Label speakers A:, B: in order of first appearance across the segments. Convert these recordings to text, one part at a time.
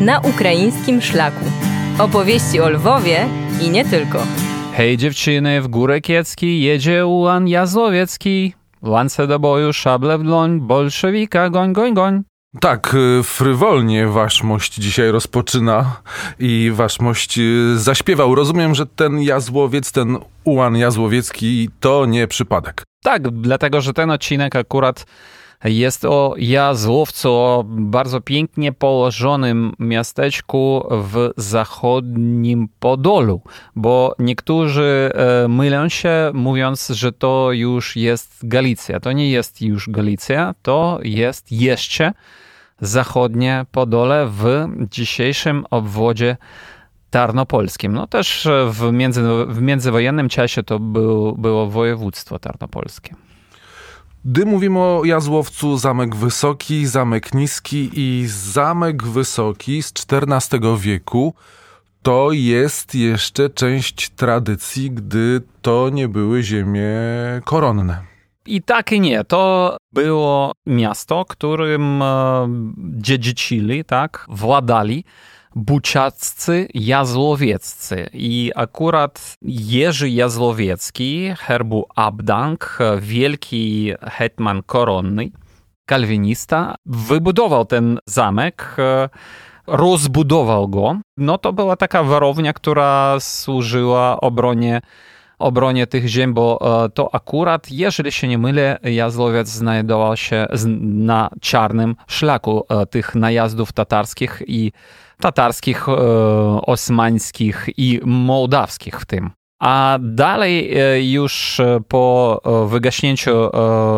A: na ukraińskim szlaku. Opowieści o Lwowie i nie tylko.
B: Hej dziewczyny, w górę kiecki jedzie ułan jazłowiecki. Lance do boju, szable w dłoń, bolszewika, goń, goń, goń.
C: Tak, y, frywolnie waszmość dzisiaj rozpoczyna i waszmość y, zaśpiewał. Rozumiem, że ten jazłowiec, ten ułan jazłowiecki to nie przypadek.
B: Tak, dlatego że ten odcinek akurat jest o Jazłowcu, o bardzo pięknie położonym miasteczku w zachodnim Podolu, bo niektórzy e, mylą się mówiąc, że to już jest Galicja. To nie jest już Galicja, to jest jeszcze zachodnie Podole w dzisiejszym obwodzie tarnopolskim. No też w, między, w międzywojennym czasie to był, było województwo tarnopolskie.
C: Gdy mówimy o Jazłowcu, Zamek Wysoki, Zamek Niski i Zamek Wysoki z XIV wieku to jest jeszcze część tradycji, gdy to nie były ziemie koronne.
B: I tak i nie. To było miasto, którym e, dziedzicili, tak, władali buciaccy jazłowieccy. I akurat Jerzy Jazłowiecki, herbu Abdank, wielki hetman koronny, kalwinista, wybudował ten zamek, rozbudował go. No to była taka warownia, która służyła obronie obronie tych ziem, bo e, to akurat, jeżeli się nie mylę, Jazłowiec znajdował się na czarnym szlaku e, tych najazdów tatarskich i tatarskich, e, osmańskich i mołdawskich w tym. A dalej już po wygaśnięciu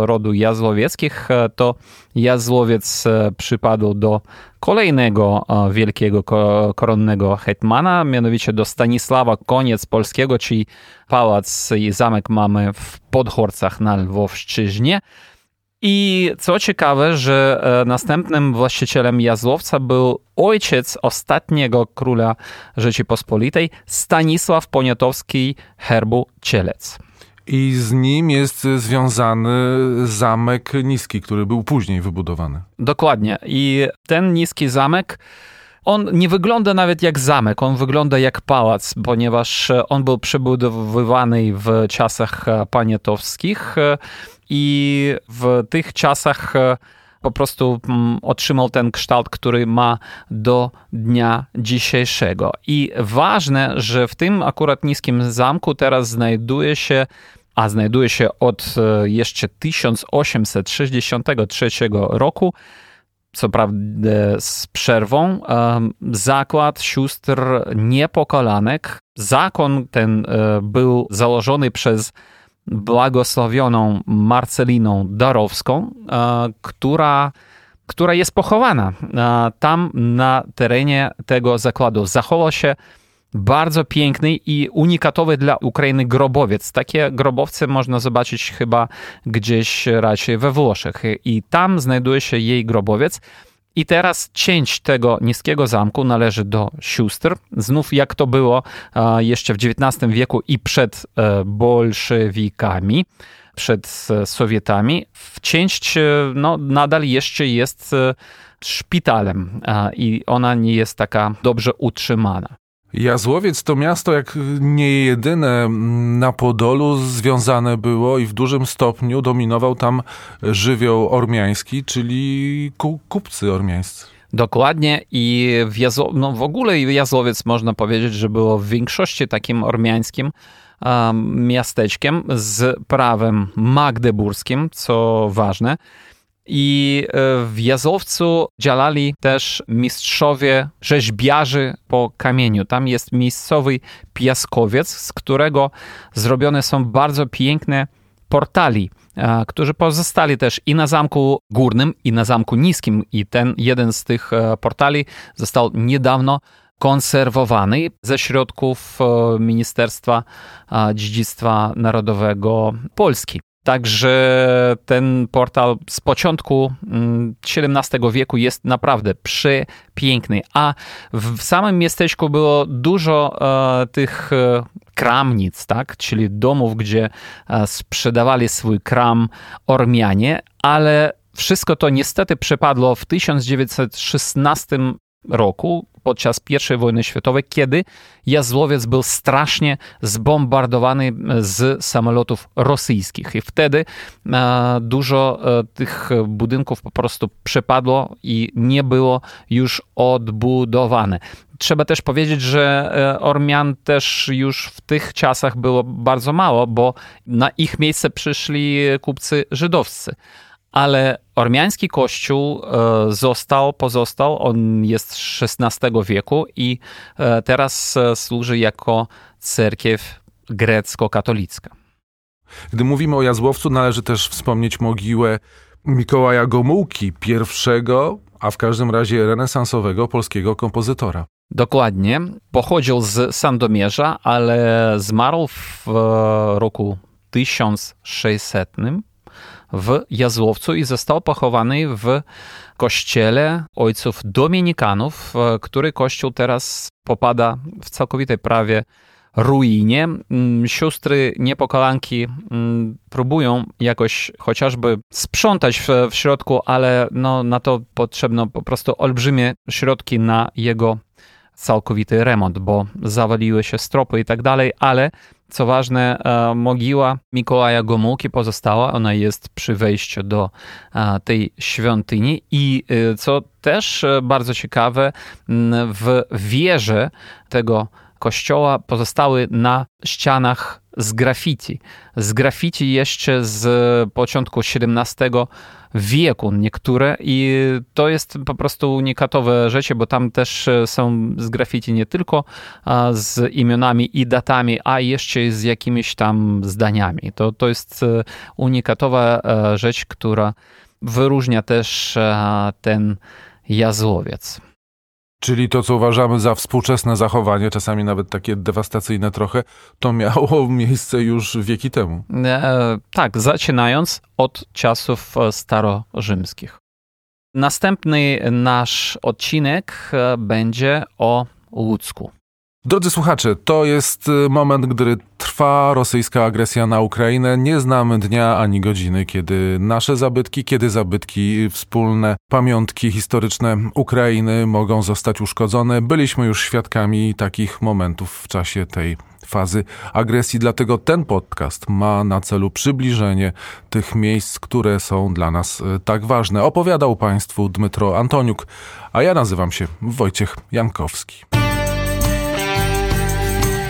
B: rodu Jazłowieckich to Jazłowiec przypadł do kolejnego wielkiego koronnego hetmana, mianowicie do Stanisława Koniec Polskiego, czyli pałac i zamek mamy w Podhorcach na Lwowszczyźnie. I co ciekawe, że e, następnym właścicielem Jazłowca był ojciec ostatniego króla Rzeczypospolitej, Stanisław Poniatowski herbu Cielec.
C: I z nim jest związany zamek niski, który był później wybudowany.
B: Dokładnie. I ten niski zamek on nie wygląda nawet jak zamek, on wygląda jak pałac, ponieważ on był przebudowywany w czasach paniatowskich i w tych czasach po prostu mm, otrzymał ten kształt, który ma do dnia dzisiejszego. I ważne, że w tym akurat niskim zamku teraz znajduje się a znajduje się od e, jeszcze 1863 roku, co prawda z przerwą, zakład sióstr niepokalanek. Zakon ten e, był założony przez błogosławioną Marceliną Darowską, e, która, która jest pochowana tam na terenie tego zakładu. Zachował się bardzo piękny i unikatowy dla Ukrainy grobowiec. Takie grobowce można zobaczyć chyba gdzieś raczej we Włoszech. I tam znajduje się jej grobowiec. I teraz część tego niskiego zamku należy do sióstr. Znów jak to było jeszcze w XIX wieku i przed e, bolszewikami, przed e, Sowietami. Część e, no, nadal jeszcze jest szpitalem i ona nie jest taka dobrze utrzymana.
C: Jazłowiec to miasto jak nie jedyne na Podolu związane było i w dużym stopniu dominował tam żywioł ormiański, czyli kupcy ormiańscy.
B: Dokładnie i w, Jazło, no w ogóle Jazłowiec można powiedzieć, że było w większości takim ormiańskim um, miasteczkiem z prawem magdeburskim, co ważne. I e, w Jazowcu działali też mistrzowie rzeźbiarzy po kamieniu. Tam jest miejscowy piaskowiec, z którego zrobione są bardzo piękne portali, e, którzy pozostali też i na Zamku Górnym, i na Zamku Niskim. I ten jeden z tych e, portali został niedawno konserwowany ze środków Ministerstwa Dziedzictwa Narodowego Polski. Także ten portal z początku XVII mm, wieku jest naprawdę przepiękny, a w samym miasteczku było dużo e, tych e, kramnic, tak? czyli domów, gdzie e, sprzedawali swój kram Ormianie, ale wszystko to niestety przepadło w 1916 roku, podczas I wojny światowej, kiedy Jazłowiec był strasznie zbombardowany z samolotów rosyjskich. I wtedy dużo tych budynków po prostu przepadło i nie było już odbudowane. Trzeba też powiedzieć, że e, Ormian też już w tych czasach było bardzo mało, bo na ich miejsce przyszli kupcy żydowscy. Ale ormiański kościół e, został, pozostał, on jest z XVI wieku i e, teraz służy jako cerkiew grecko-katolicka.
C: Gdy mówimy o Jazłowcu, należy też wspomnieć mogiłę Mikołaja Gomułki, pierwszego, a w każdym razie renesansowego polskiego kompozytora.
B: Dokładnie. Pochodził z Sandomierza, ale zmarł w roku 1600 w Jazłowcu i został pochowany w kościele ojców dominikanów, który kościół teraz popada w całkowitej prawie ruinie. Mm, siostry niepokolanki mm, próbują jakoś chociażby sprzątać w, w środku, ale no, na to potrzebno po prostu olbrzymie środki na jego całkowity remont, bo zawaliły się stropy i tak dalej, ale co ważne, e, mogiła Mikołaja Gomułki pozostała, ona jest przy wejściu do e, tej świątyni. I e, co też bardzo ciekawe, w wieży tego kościoła pozostały na ścianach z graffiti. Z graffiti jeszcze z początku XVII wieku niektóre i to jest po prostu unikatowe rzeczy, bo tam też są z graffiti nie tylko z imionami i datami, a jeszcze z jakimiś tam zdaniami. To, to jest e, unikatowa e, rzecz, która wyróżnia też e, ten jazłowiec.
C: Czyli to, co uważamy za współczesne zachowanie, czasami nawet takie dewastacyjne trochę, to miało miejsce już wieki temu.
B: E, tak, zaczynając od czasów e, starorzymskich. Następny nasz odcinek e, będzie o Łódzku.
C: Drodzy słuchacze, to jest y, moment, gdy trwa rosyjska agresja na Ukrainę. Nie znamy dnia ani godziny, kiedy nasze zabytki, kiedy zabytki wspólne, pamiątki historyczne Ukrainy mogą zostać uszkodzone. Byliśmy już świadkami takich momentów w czasie tej fazy agresji, dlatego ten podcast ma na celu przybliżenie tych miejsc, które są dla nas y, tak ważne. Opowiadał Państwu Dmytro Antoniuk, a ja nazywam się Wojciech Jankowski.